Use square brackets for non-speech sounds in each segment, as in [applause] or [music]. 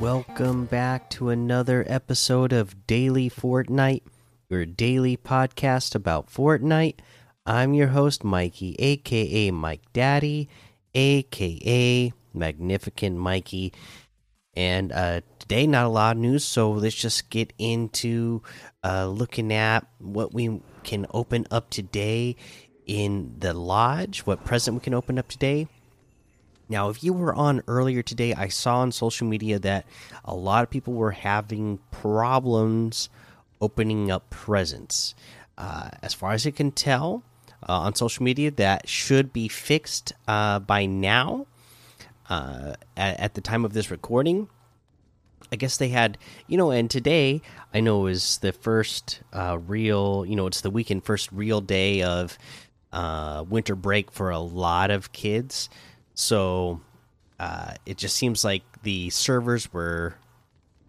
Welcome back to another episode of Daily Fortnite, your daily podcast about Fortnite. I'm your host, Mikey, aka Mike Daddy, aka Magnificent Mikey. And uh, today, not a lot of news, so let's just get into uh, looking at what we can open up today in the lodge, what present we can open up today. Now, if you were on earlier today, I saw on social media that a lot of people were having problems opening up presents. Uh, as far as I can tell uh, on social media, that should be fixed uh, by now. Uh, at, at, the time of this recording, I guess they had, you know, and today I know is the first uh, real, you know, it's the weekend first real day of uh, winter break for a lot of kids. So uh, it just seems like the servers were,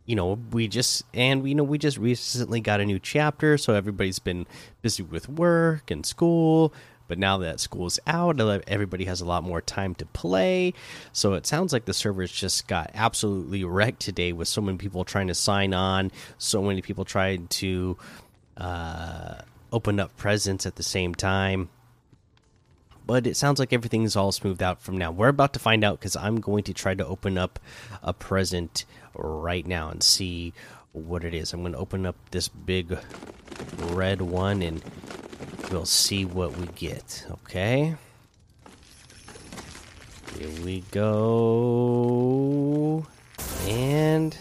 you know, we just and you know we just recently got a new chapter, so everybody's been busy with work and school. But now that school's out, everybody has a lot more time to play. So it sounds like the servers just got absolutely wrecked today with so many people trying to sign on, so many people trying to uh, open up presents at the same time but it sounds like everything's all smoothed out from now. We're about to find out because I'm going to try to open up a present right now and see what it is. I'm going to open up this big red one and we'll see what we get. Okay. Here we go. And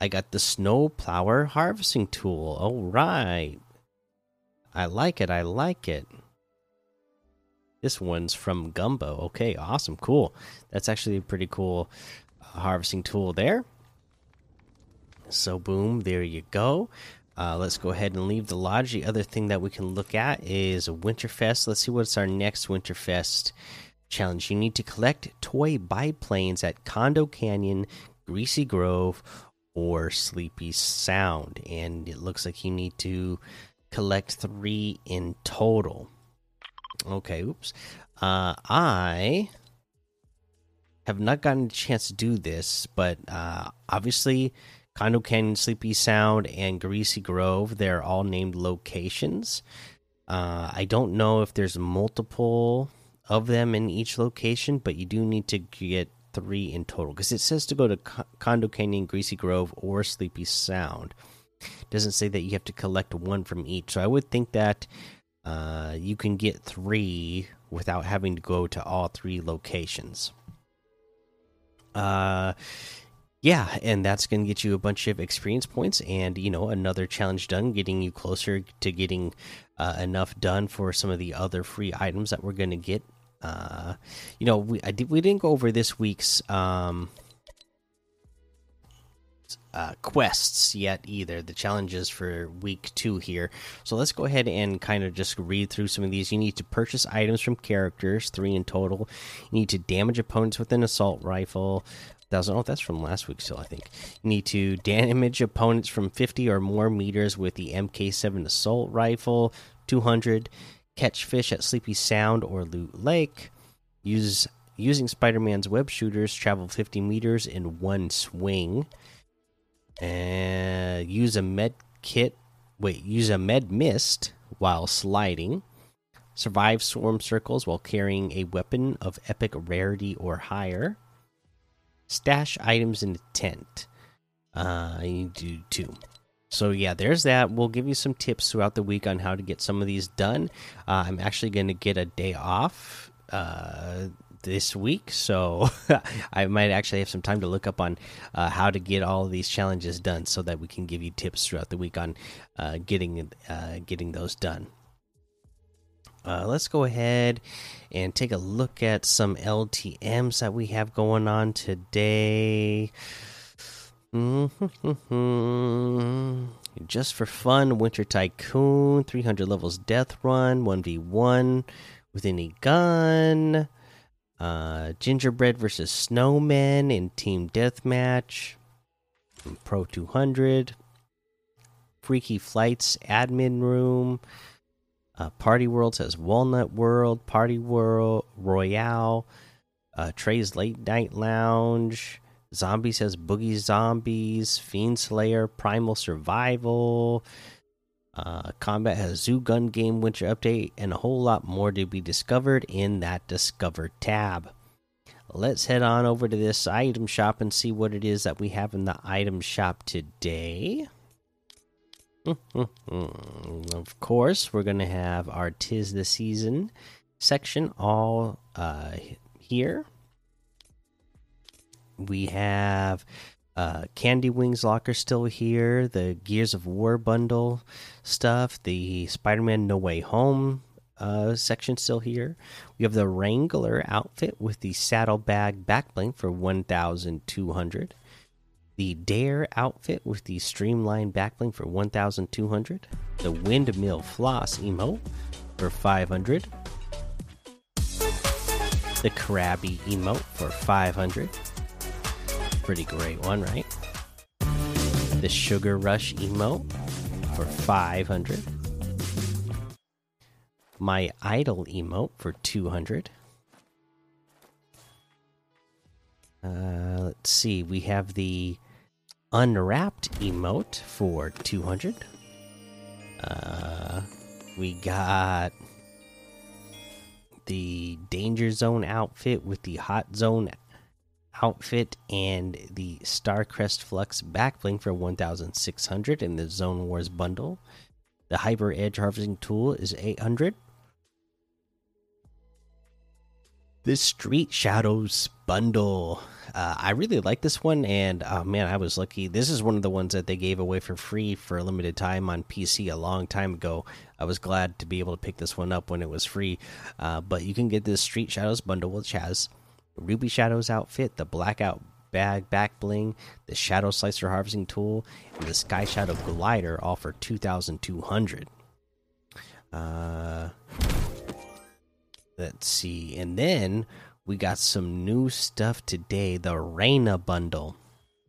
I got the snow plower harvesting tool. All right. I like it. I like it. This one's from Gumbo. Okay, awesome, cool. That's actually a pretty cool uh, harvesting tool there. So, boom, there you go. Uh, let's go ahead and leave the lodge. The other thing that we can look at is Winterfest. Let's see what's our next Winterfest challenge. You need to collect toy biplanes at Condo Canyon, Greasy Grove, or Sleepy Sound. And it looks like you need to collect three in total. Okay, oops. Uh, I have not gotten a chance to do this, but uh, obviously, Condo Canyon, Sleepy Sound, and Greasy Grove, they're all named locations. Uh, I don't know if there's multiple of them in each location, but you do need to get three in total because it says to go to Condo Canyon, Greasy Grove, or Sleepy Sound. It doesn't say that you have to collect one from each. So I would think that uh, you can get three without having to go to all three locations. Uh, yeah, and that's going to get you a bunch of experience points and, you know, another challenge done, getting you closer to getting uh, enough done for some of the other free items that we're going to get. Uh, you know, we I did, we didn't go over this week's um, uh, quests yet either. The challenges for week two here. So let's go ahead and kind of just read through some of these. You need to purchase items from characters, three in total. You need to damage opponents with an assault rifle. Thousand. Oh, that's from last week still. I think you need to damage opponents from 50 or more meters with the MK7 assault rifle. 200. Catch fish at Sleepy Sound or Loot Lake. Use using Spider-Man's web shooters. Travel 50 meters in one swing and use a med kit. Wait, use a med mist while sliding. Survive storm circles while carrying a weapon of epic rarity or higher. Stash items in the tent. Uh, you do two. So yeah, there's that. We'll give you some tips throughout the week on how to get some of these done. Uh, I'm actually going to get a day off uh, this week, so [laughs] I might actually have some time to look up on uh, how to get all of these challenges done, so that we can give you tips throughout the week on uh, getting uh, getting those done. Uh, let's go ahead and take a look at some LTM's that we have going on today. Just for fun, Winter Tycoon, 300 levels death run, 1v1 with any gun. Uh, Gingerbread versus Snowmen in Team Deathmatch. Pro 200. Freaky Flights Admin Room. Uh, Party World says Walnut World. Party World Royale. Uh, Trey's Late Night Lounge. Zombie says Boogie Zombies, Fiend Slayer, Primal Survival. Uh, Combat has Zoo Gun Game Winter Update, and a whole lot more to be discovered in that Discover tab. Let's head on over to this item shop and see what it is that we have in the item shop today. [laughs] of course, we're going to have our Tis the Season section all uh, here. We have uh, Candy Wings Locker still here, the Gears of War bundle stuff, the Spider Man No Way Home uh, section still here. We have the Wrangler outfit with the saddlebag backbling for 1,200. The Dare outfit with the streamlined backbling for 1,200. The Windmill Floss emote for 500. The Krabby emote for 500 pretty great one, right? The Sugar Rush emote for 500. My Idol emote for 200. Uh, let's see, we have the Unwrapped emote for 200. Uh, we got the Danger Zone outfit with the Hot Zone outfit and the Starcrest Flux backbling for 1600 in the Zone Wars bundle. The Hyper Edge harvesting tool is 800. This Street Shadows bundle. Uh, I really like this one, and uh, man, I was lucky. This is one of the ones that they gave away for free for a limited time on PC a long time ago. I was glad to be able to pick this one up when it was free. Uh, but you can get this Street Shadows bundle, which has Ruby Shadows outfit, the Blackout bag back bling, the Shadow Slicer harvesting tool, and the Sky Shadow glider, all for two thousand two hundred. Uh, let's see, and then we got some new stuff today. The Reina bundle.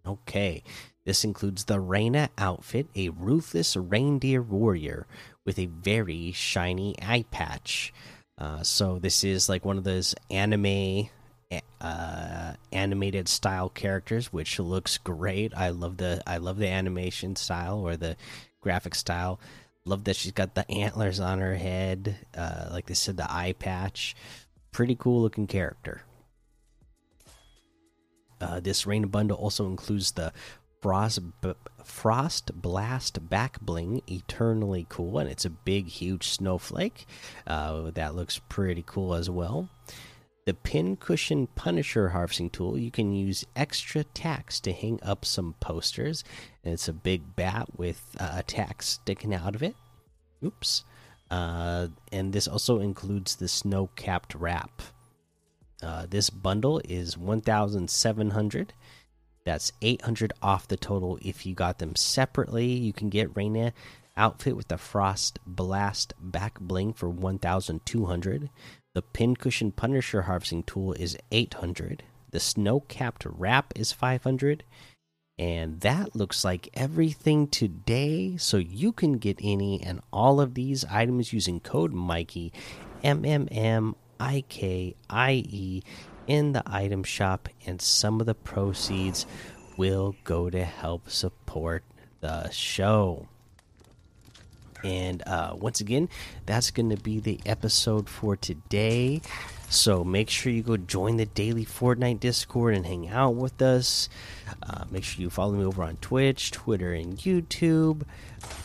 Okay, this includes the Reina outfit, a ruthless reindeer warrior with a very shiny eye patch. Uh, so this is like one of those anime uh, animated style characters, which looks great. I love the I love the animation style or the graphic style. Love that she's got the antlers on her head, uh, like they said, the eye patch. Pretty cool looking character. Uh, this Reina bundle also includes the frost frost blast back bling, eternally cool, and it's a big, huge snowflake. Uh, that looks pretty cool as well the Pincushion Punisher harvesting tool, you can use extra tacks to hang up some posters. And it's a big bat with uh, a tack sticking out of it. Oops. Uh, and this also includes the snow capped wrap. Uh, this bundle is 1,700. That's 800 off the total if you got them separately. You can get Reina outfit with the Frost Blast back bling for 1,200. The Pincushion Punisher harvesting tool is 800. The Snow Capped Wrap is 500. And that looks like everything today. So you can get any and all of these items using code Mikey, M M M I K I E, in the item shop. And some of the proceeds will go to help support the show. And uh, once again, that's going to be the episode for today. So make sure you go join the daily Fortnite Discord and hang out with us. Uh, make sure you follow me over on Twitch, Twitter, and YouTube.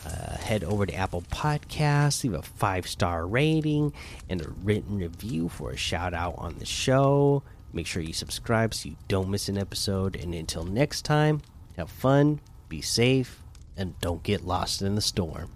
Uh, head over to Apple Podcasts, leave a five star rating and a written review for a shout out on the show. Make sure you subscribe so you don't miss an episode. And until next time, have fun, be safe, and don't get lost in the storm.